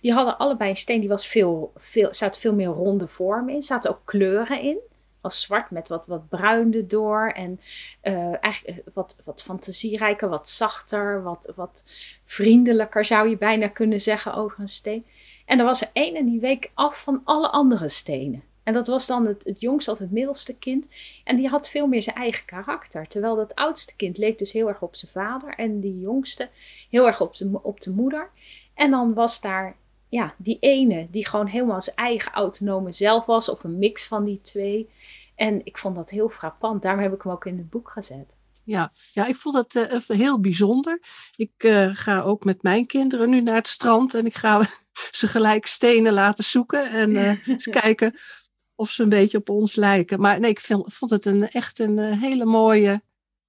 die hadden allebei een steen, die was veel, veel, zat veel meer ronde vormen in, zaten ook kleuren in was zwart met wat, wat bruin erdoor. En uh, eigenlijk eh, wat, wat fantasierijker, wat zachter, wat, wat vriendelijker zou je bijna kunnen zeggen over een steen. En er was er één en die week af van alle andere stenen. En dat was dan het, het jongste of het middelste kind. En die had veel meer zijn eigen karakter. Terwijl dat oudste kind leek dus heel erg op zijn vader. En die jongste heel erg op, op de moeder. En dan was daar ja, die ene die gewoon helemaal zijn eigen autonome zelf was. Of een mix van die twee. En ik vond dat heel frappant. Daarom heb ik hem ook in het boek gezet. Ja, ja ik vond dat uh, heel bijzonder. Ik uh, ga ook met mijn kinderen nu naar het strand en ik ga ze gelijk stenen laten zoeken en uh, eens kijken of ze een beetje op ons lijken. Maar nee, ik vind, vond het een, echt een hele mooie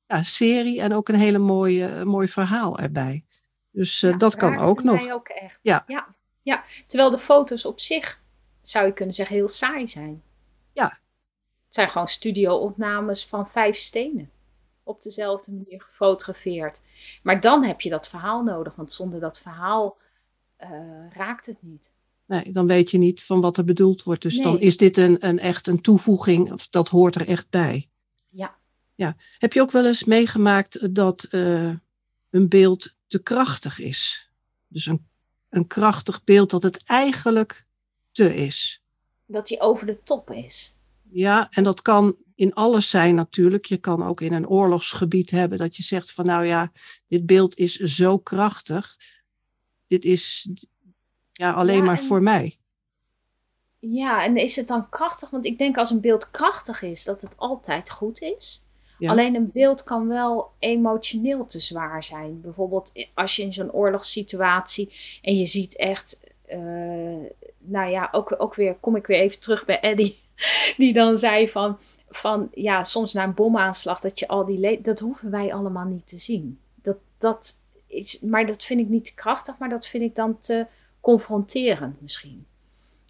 ja, serie en ook een hele mooie, mooi verhaal erbij. Dus ja, dat kan ook nog. Mij ook echt. Ja. ja. Ja, terwijl de foto's op zich, zou je kunnen zeggen, heel saai zijn. Ja, het zijn gewoon studio-opnames van vijf stenen. Op dezelfde manier gefotografeerd. Maar dan heb je dat verhaal nodig, want zonder dat verhaal uh, raakt het niet. Nee, dan weet je niet van wat er bedoeld wordt. Dus dan is dit een, een echt een toevoeging, of dat hoort er echt bij. Ja. ja. Heb je ook wel eens meegemaakt dat uh, een beeld te krachtig is? Dus een, een krachtig beeld dat het eigenlijk te is. Dat hij over de top is. Ja, en dat kan in alles zijn natuurlijk. Je kan ook in een oorlogsgebied hebben dat je zegt van nou ja, dit beeld is zo krachtig. Dit is ja, alleen maar voor mij. Ja, en is het dan krachtig? Want ik denk als een beeld krachtig is, dat het altijd goed is. Alleen een beeld kan wel emotioneel te zwaar zijn. Bijvoorbeeld als je in zo'n oorlogssituatie en je ziet echt, uh, nou ja, ook, ook weer, kom ik weer even terug bij Eddie die dan zei van, van ja, soms na een bomaanslag dat je al die dat hoeven wij allemaal niet te zien. Dat, dat is, maar dat vind ik niet te krachtig, maar dat vind ik dan te confronterend misschien.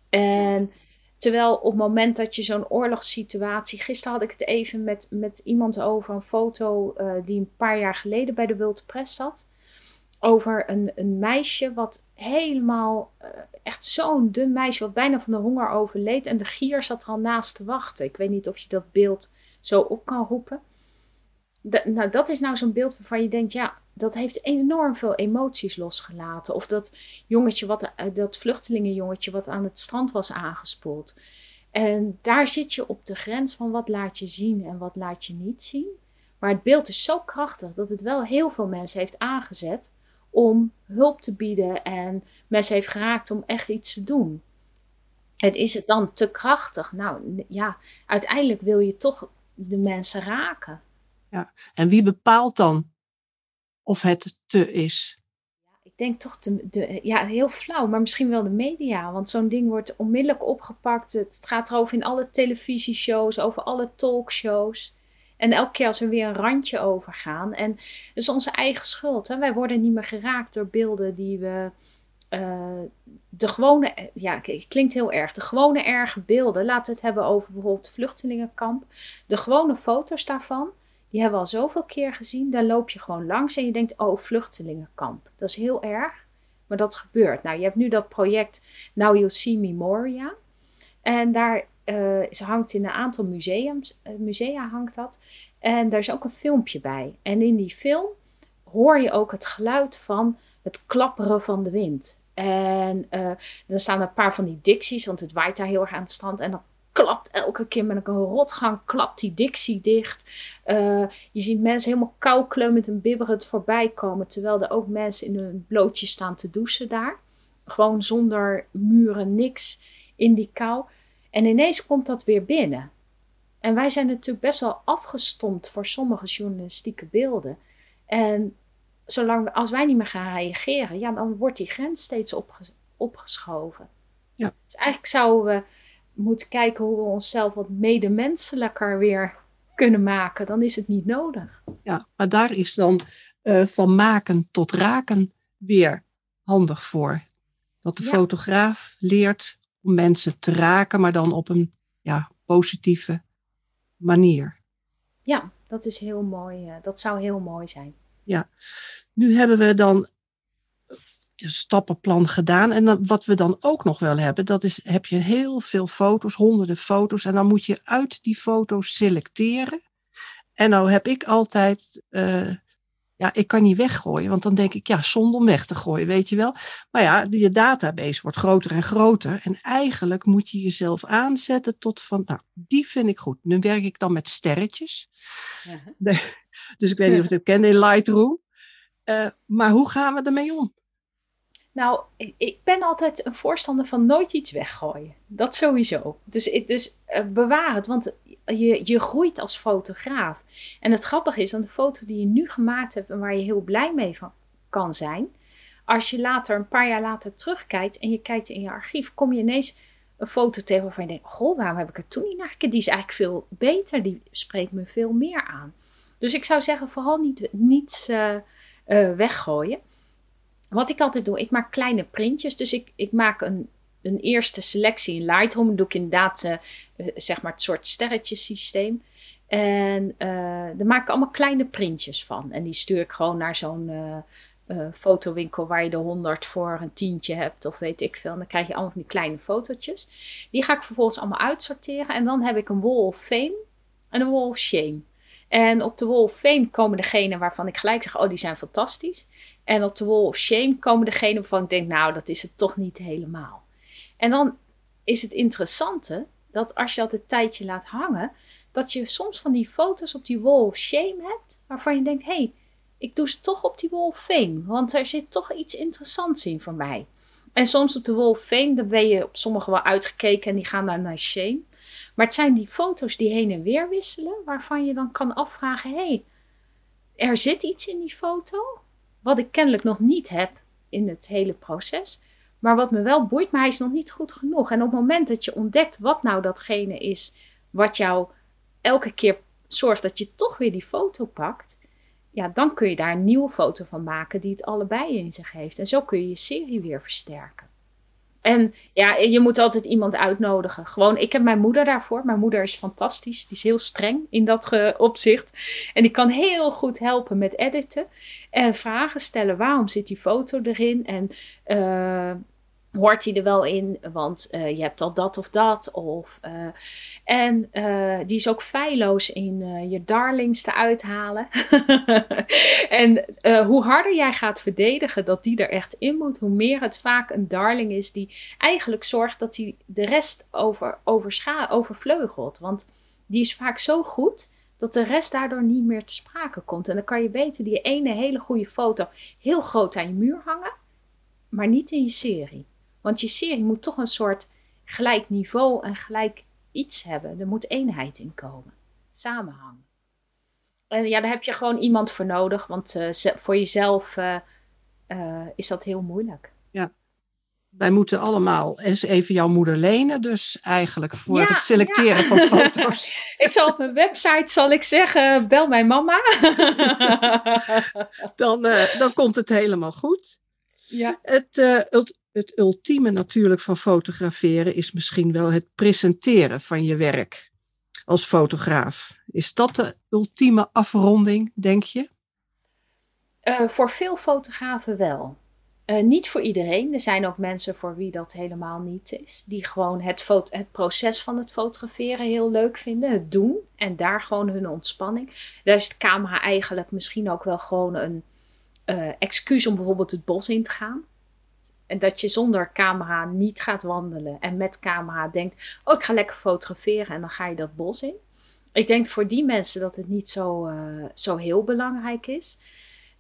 En terwijl op het moment dat je zo'n oorlogssituatie, gisteren had ik het even met, met iemand over een foto uh, die een paar jaar geleden bij de World Press zat. over een, een meisje wat helemaal, uh, echt zo'n dun meisje, wat bijna van de honger overleed. En de gier zat er al naast te wachten. Ik weet niet of je dat beeld zo op kan roepen. nou, dat is nou zo'n beeld waarvan je denkt, ja, dat heeft enorm veel emoties losgelaten. Of dat jongetje, wat, uh, dat vluchtelingenjongetje wat aan het strand was aangespoeld. En daar zit je op de grens van wat laat je zien en wat laat je niet zien. Maar het beeld is zo krachtig dat het wel heel veel mensen heeft aangezet om hulp te bieden en mensen heeft geraakt om echt iets te doen. En is het dan te krachtig? Nou ja, uiteindelijk wil je toch de mensen raken. Ja, en wie bepaalt dan of het te is? Ik denk toch de, ja, heel flauw, maar misschien wel de media. Want zo'n ding wordt onmiddellijk opgepakt. Het gaat erover in alle televisieshows, over alle talkshows. En elke keer als we weer een randje overgaan. En dat is onze eigen schuld. Hè? Wij worden niet meer geraakt door beelden die we. Uh, de gewone, ja, het klinkt heel erg. De gewone erge beelden. Laten we het hebben over bijvoorbeeld vluchtelingenkamp. De gewone foto's daarvan, die hebben we al zoveel keer gezien. Daar loop je gewoon langs en je denkt, oh, vluchtelingenkamp. Dat is heel erg, maar dat gebeurt. Nou, je hebt nu dat project Now You See Memoria. En daar uh, hangt in een aantal museums, uh, musea hangt dat. En daar is ook een filmpje bij. En in die film hoor je ook het geluid van het klapperen van de wind. En uh, dan staan er een paar van die dixies, want het waait daar heel erg aan het strand. En dan klapt elke keer met een rotgang, klapt die dixie dicht. je ziet mensen helemaal koukleumend en bibberend voorbij komen. Terwijl er ook mensen in hun blootje staan te douchen daar. Gewoon zonder muren, niks in die kou. En ineens komt dat weer binnen. En wij zijn natuurlijk best wel afgestompt voor sommige journalistieke beelden. En zolang we, als wij niet meer gaan reageren, ja, dan wordt die grens steeds opgeschoven. Ja. Dus eigenlijk zouden we moeten kijken hoe we onszelf wat medemenselijker weer kunnen maken. Dan is het niet nodig. Ja, maar daar is dan uh, van maken tot raken weer handig voor. Dat de fotograaf leert om mensen te raken, maar dan op een ja, positieve manier. Ja, dat is heel mooi. Eh, dat zou heel mooi zijn. Ja, nu hebben we dan stappenplan gedaan. En dan, wat we dan ook nog wel hebben, dat is, heb je heel veel foto's, honderden foto's. En dan moet je uit die foto's selecteren. En nou heb ik altijd uh, ja, ik kan niet weggooien, want dan denk ik, ja, zonde om weg te gooien, weet je wel. Maar ja, je database wordt groter en groter. En eigenlijk moet je jezelf aanzetten tot van, nou, die vind ik goed. Nu werk ik dan met sterretjes. dus ik weet niet of je het kent in Lightroom. Uh, maar hoe gaan we ermee om? Nou, ik ben altijd een voorstander van nooit iets weggooien. Dat sowieso. Dus, dus uh, bewaar het, want je, je groeit als fotograaf. En het grappige is, dat de foto die je nu gemaakt hebt en waar je heel blij mee van kan zijn, als je later, een paar jaar later terugkijkt en je kijkt in je archief, kom je ineens een foto tegen waarvan je denkt, goh, waarom heb ik het toen niet naar? Die is eigenlijk veel beter, die spreekt me veel meer aan. Dus ik zou zeggen, vooral niet, niets uh, uh, weggooien. Wat ik altijd doe, ik maak kleine printjes. Dus ik, ik maak een, een eerste selectie in Lightroom. Doe ik inderdaad uh, zeg maar het soort sterretjesysteem. En uh, daar maak ik allemaal kleine printjes van. En die stuur ik gewoon naar zo'n fotowinkel waar je de 100 voor een tientje hebt of weet ik veel. En dan krijg je allemaal van die kleine fotootjes. Die ga ik vervolgens allemaal uitsorteren. En dan heb ik een wall of fame en een wall of shame. En op de wall fame komen degenen waarvan ik gelijk zeg, oh die zijn fantastisch. En op de wall of shame komen degenen waarvan ik denk, nou dat is het toch niet helemaal. En dan is het interessante dat als je dat een tijdje laat hangen, dat je soms van die foto's op die wall of shame hebt, waarvan je denkt, hé, hey, ik doe ze toch op die wall of fame, want er zit toch iets interessants in voor mij. En soms op de wall of fame, dan ben je op sommige wel uitgekeken en die gaan dan naar shame. Maar het zijn die foto's die heen en weer wisselen, waarvan je dan kan afvragen: hé, hey, er zit iets in die foto, wat ik kennelijk nog niet heb in het hele proces. Maar wat me wel boeit, maar hij is nog niet goed genoeg. En op het moment dat je ontdekt wat nou datgene is, wat jou elke keer zorgt dat je toch weer die foto pakt, ja, dan kun je daar een nieuwe foto van maken die het allebei in zich heeft. En zo kun je je serie weer versterken. En ja, je moet altijd iemand uitnodigen. Gewoon, ik heb mijn moeder daarvoor. Mijn moeder is fantastisch. Die is heel streng in dat uh, opzicht. En die kan heel goed helpen met editen. En vragen stellen. Waarom zit die foto erin? En uh, hoort hij er wel in, want uh, je hebt al dat of dat. Of, uh, en uh, die is ook feilloos in je darlings te uithalen. en hoe harder jij gaat verdedigen dat die er echt in moet, hoe meer het vaak een darling is die eigenlijk zorgt dat hij de rest over, overvleugelt. Want die is vaak zo goed dat de rest daardoor niet meer te sprake komt. En dan kan je beter die ene hele goede foto heel groot aan je muur hangen, maar niet in je serie. Want je serie moet toch een soort gelijk niveau en gelijk iets hebben. Er moet eenheid in komen. Samenhang. En ja, daar heb je gewoon iemand voor nodig. Want uh, voor jezelf uh, uh, is dat heel moeilijk. Ja. Wij moeten allemaal eens even jouw moeder lenen. Dus eigenlijk voor ja, het selecteren ja. van foto's. ik zal op mijn website zal ik zeggen, bel mijn mama. dan, dan komt het helemaal goed. Ja. Het, het het ultieme natuurlijk van fotograferen is misschien wel het presenteren van je werk als fotograaf. Is dat de ultieme afronding, denk je? Uh, voor veel fotografen wel. Uh, niet voor iedereen. Er zijn ook mensen voor wie dat helemaal niet is. Die gewoon het, het, proces van het fotograferen heel leuk vinden. Het doen. En daar gewoon hun ontspanning. Daar is de camera eigenlijk misschien ook wel gewoon een uh, excuus om bijvoorbeeld het bos in te gaan. En dat je zonder camera niet gaat wandelen en met camera denkt: Oh, ik ga lekker fotograferen en dan ga je dat bos in. Ik denk voor die mensen dat het niet zo, uh, zo heel belangrijk is.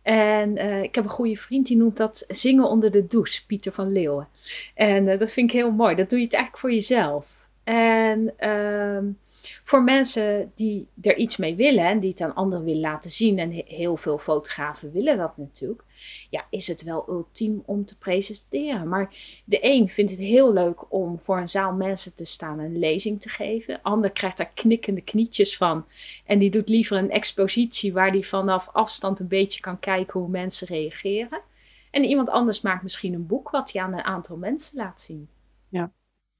En uh, ik heb een goede vriend die noemt dat zingen onder de douche, Pieter van Leeuwen. En uh, dat vind ik heel mooi. Dat doe je het eigenlijk voor jezelf. En uh, voor mensen die er iets mee willen en die het aan anderen willen laten zien, en heel veel fotografen willen dat natuurlijk, ja, is het wel ultiem om te presenteren. Maar de een vindt het heel leuk om voor een zaal mensen te staan en een lezing te geven. De ander krijgt daar knikkende knietjes van. En die doet liever een expositie waar die vanaf afstand een beetje kan kijken hoe mensen reageren. En iemand anders maakt misschien een boek wat hij aan een aantal mensen laat zien.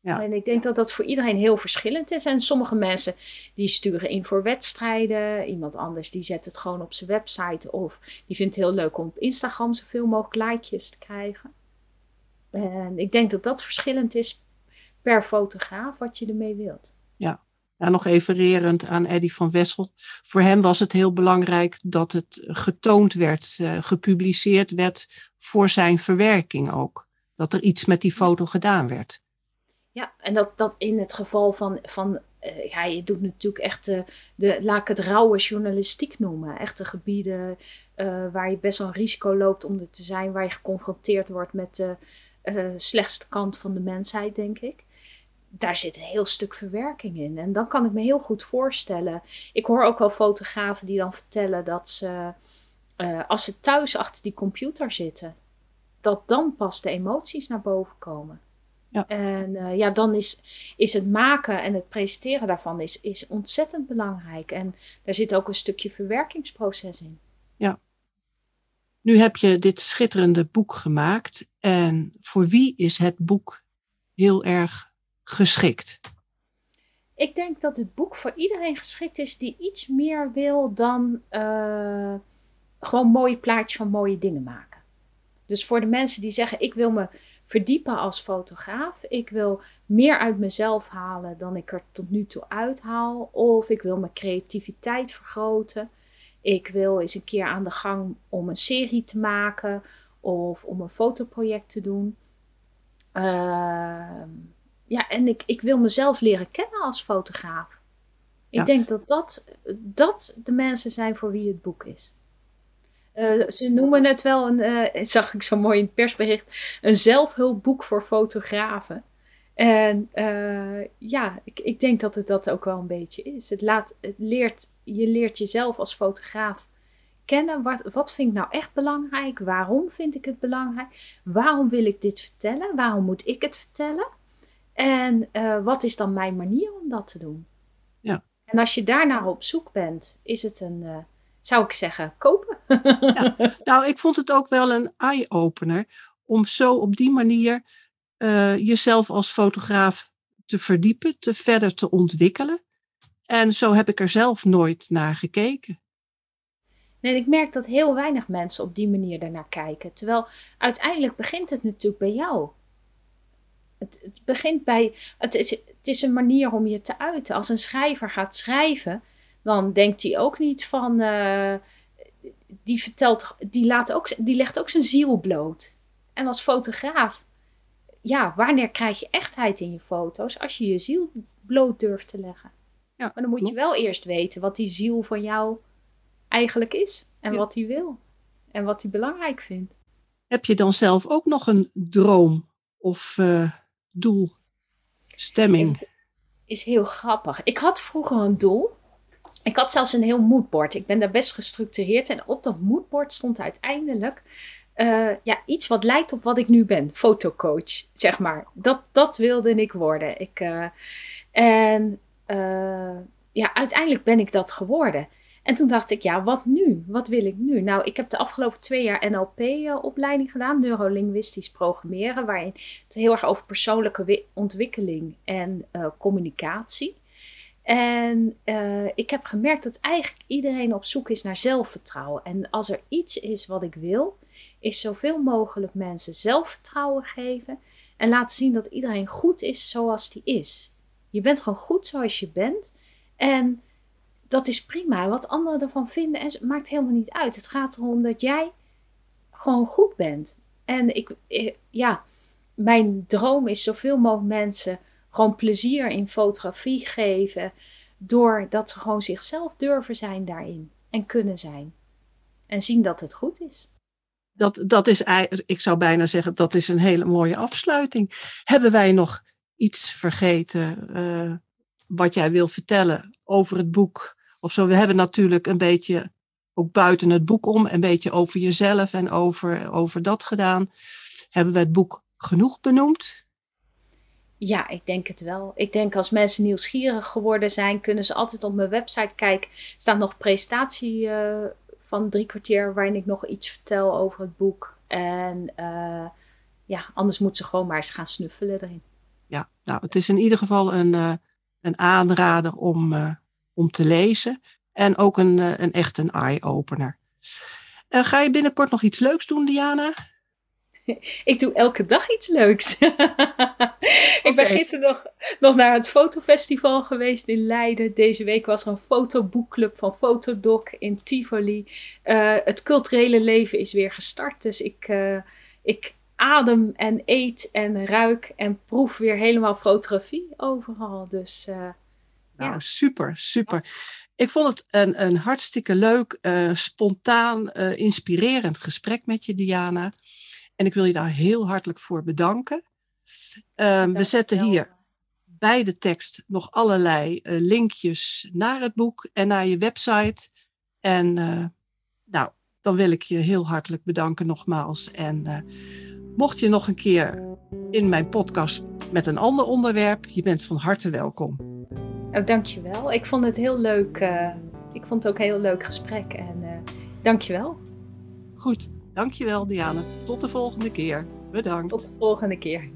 Ja. En ik denk dat dat voor iedereen heel verschillend is. En sommige mensen die sturen in voor wedstrijden. Iemand anders die zet het gewoon op zijn website. Of die vindt het heel leuk om op Instagram zoveel mogelijk likejes te krijgen. En ik denk dat dat verschillend is per fotograaf wat je ermee wilt. Ja, ja nog refererend aan Eddy van Wessel. Voor hem was het heel belangrijk dat het getoond werd, uh, gepubliceerd werd voor zijn verwerking ook. Dat er iets met die foto gedaan werd. Ja, en dat, dat in het geval van, van uh, ja, je doet natuurlijk echt de, de, laat ik het rauwe journalistiek noemen. Echte gebieden uh, waar je best wel een risico loopt om er te zijn, waar je geconfronteerd wordt met de slechtste kant van de mensheid, denk ik. Daar zit een heel stuk verwerking in. En dan kan ik me heel goed voorstellen. Ik hoor ook wel fotografen die dan vertellen dat ze, als ze thuis achter die computer zitten, dat dan pas de emoties naar boven komen. Ja. En uh, ja, dan is, is het maken en het presenteren daarvan is, is ontzettend belangrijk. En daar zit ook een stukje verwerkingsproces in. Ja. Nu heb je dit schitterende boek gemaakt. En voor wie is het boek heel erg geschikt? Ik denk dat het boek voor iedereen geschikt is die iets meer wil dan uh, gewoon mooie plaatjes van mooie dingen maken. Dus voor de mensen die zeggen: Ik wil me verdiepen als fotograaf. Ik wil meer uit mezelf halen dan ik er tot nu toe uithaal. Of ik wil mijn creativiteit vergroten. Ik wil eens een keer aan de gang om een serie te maken of om een fotoproject te doen. Uh, ja, en ik, ik wil mezelf leren kennen als fotograaf. Ik denk dat, dat dat de mensen zijn voor wie het boek is. Uh, ze noemen het wel, een, uh, zag ik zo mooi in het persbericht, een zelfhulpboek voor fotografen. En uh, ja, ik, ik denk dat het dat ook wel een beetje is. Het, laat, het leert, je leert jezelf als fotograaf kennen. Wat, wat vind ik nou echt belangrijk? Waarom vind ik het belangrijk? Waarom wil ik dit vertellen? Waarom moet ik het vertellen? En wat is dan mijn manier om dat te doen? Ja. En als je daarnaar op zoek bent, is het een zou ik zeggen, kopen. Ja, nou, ik vond het ook wel een eye-opener om zo op die manier eh, jezelf als fotograaf te verdiepen, te verder te ontwikkelen. En zo heb ik er zelf nooit naar gekeken. Nee, ik merk dat heel weinig mensen op die manier daarnaar kijken. Terwijl uiteindelijk begint het natuurlijk bij jou. Het, het begint bij. Het is, het is een manier om je te uiten. Als een schrijver gaat schrijven, dan denkt hij ook niet van. eh, die vertelt, die, laat ook, die legt ook zijn ziel bloot. En als fotograaf, ja, wanneer krijg je echtheid in je foto's? Als je je ziel bloot durft te leggen. Ja, maar dan moet je wel eerst weten wat die ziel van jou eigenlijk is. En Ja. wat hij wil. En wat hij belangrijk vindt. Heb je dan zelf ook nog een droom of eh, doel, stemming? Het is heel grappig. Ik had vroeger een doel. Ik had zelfs een heel moodboard. Ik ben daar best gestructureerd. En op dat moodboard stond uiteindelijk eh, ja, iets wat lijkt op wat ik nu ben. Fotocoach, zeg maar. Dat, dat wilde ik worden. Ik, eh, en eh, ja, uiteindelijk ben ik dat geworden. En toen dacht ik, ja, wat nu? Wat wil ik nu? Nou, ik heb de afgelopen twee jaar NLP-opleiding gedaan, neurolinguistisch programmeren, waarin het heel erg over persoonlijke wi- ontwikkeling en communicatie. En eh, ik heb gemerkt dat eigenlijk iedereen op zoek is naar zelfvertrouwen. En als er iets is wat ik wil, is zoveel mogelijk mensen zelfvertrouwen geven en laten zien dat iedereen goed is zoals die is. Je bent gewoon goed zoals je bent. En dat is prima. Wat anderen ervan vinden, en maakt helemaal niet uit. Het gaat erom dat jij gewoon goed bent. En ik, eh, ja, mijn droom is zoveel mogelijk mensen gewoon plezier in fotografie geven. Doordat ze gewoon zichzelf durven zijn daarin. En kunnen zijn. En zien dat het goed is. Dat, dat is, ik zou bijna zeggen, dat is een hele mooie afsluiting. Hebben wij nog iets vergeten eh, wat jij wil vertellen over het boek? Of zo, we hebben natuurlijk een beetje, ook buiten het boek om, een beetje over jezelf en over, over dat gedaan. Hebben we het boek genoeg benoemd? Ja, ik denk het wel. Ik denk als mensen nieuwsgierig geworden zijn, kunnen ze altijd op mijn website kijken. Er staat nog presentatie eh, van drie kwartier waarin ik nog iets vertel over het boek. En eh, ja, anders moeten ze gewoon maar eens gaan snuffelen erin. Ja, nou, het is in ieder geval een, eh, een aanrader om, om te lezen. En ook een, een echt een eye-opener. Ga je binnenkort nog iets leuks doen, Diana? Ik doe elke dag iets leuks. ik ben gisteren nog, nog naar het fotofestival geweest in Leiden. Deze week was er een fotoboekclub van Fotodoc in Tivoli. Eh, het culturele leven is weer gestart. Dus ik, eh, ik adem en eet en ruik en proef weer helemaal fotografie overal. Dus eh, Nou, Ja. super, super. Ik vond het een, een hartstikke leuk, spontaan, inspirerend gesprek met je, Diana. En ik wil je daar heel hartelijk voor bedanken. Ehm, we zetten hier bij de tekst nog allerlei eh, linkjes naar het boek en naar je website. En eh, nou, dan wil ik je heel hartelijk bedanken nogmaals. En eh, mocht je nog een keer in mijn podcast met een ander onderwerp, je bent van harte welkom. Oh, dankjewel. Ik vond het heel leuk. ik vond het ook een heel leuk gesprek. En eh dankjewel. Goed, Dankjewel Diane. Tot de volgende keer. Bedankt. Tot de volgende keer.